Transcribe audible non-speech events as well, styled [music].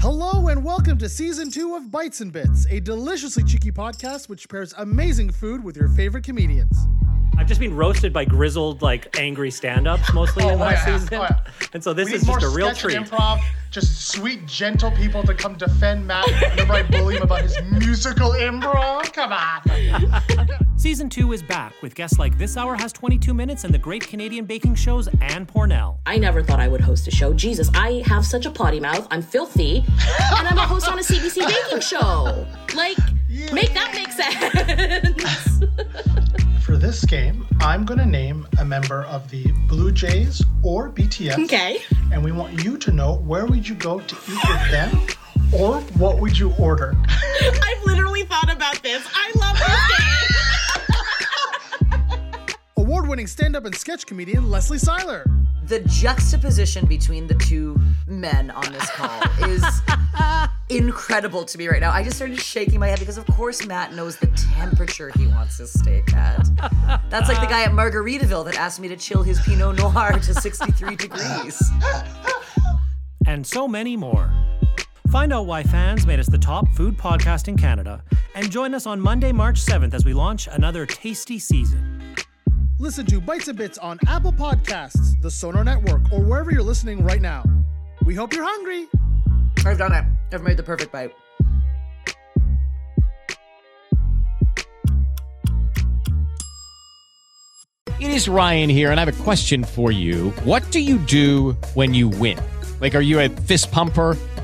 Hello and welcome to season two of Bites and Bits, a deliciously cheeky podcast which pairs amazing food with your favorite comedians. I've just been roasted by grizzled, like angry stand-ups mostly in Oh, last oh, yeah, season, oh, yeah. and so this We is just more a real sketch treat. Improv, just sweet, gentle people to come defend Matt whenever I bully him about his musical improv. Come on. [laughs] Season two is back with guests like This Hour Has 22 Minutes and the Great Canadian Baking Show's Ann Pornel. I never thought I would host a show. Jesus, I have such a potty mouth. I'm filthy. and I'm a host on a CBC baking show. Like, [laughs] make that make sense. Game, I'm going to name a member of the Blue Jays or BTS. okay. And we want you to know where would you go to eat with them or what would you order. [laughs] I've literally thought about this. I love this game. [laughs] Award-winning stand-up and sketch comedian Leslie Seiler. The juxtaposition between the two men on this call is [laughs] incredible to me right now. I just started shaking my head because, of course, Matt knows the temperature he wants his steak at. That's like the guy at Margaritaville that asked me to chill his Pinot Noir to 63 degrees. and so many more. Find out why fans made us the top food podcast in Canada and join us on Monday, March 7th as we launch another tasty season. Listen to Bites and Bits on Apple Podcasts, the Sonar Network, or wherever you're listening right now. We hope you're hungry. I've done it. I've made the perfect bite. It is Ryan here, and I have a question for you. What do you do when you win? Like, are you a fist pumper?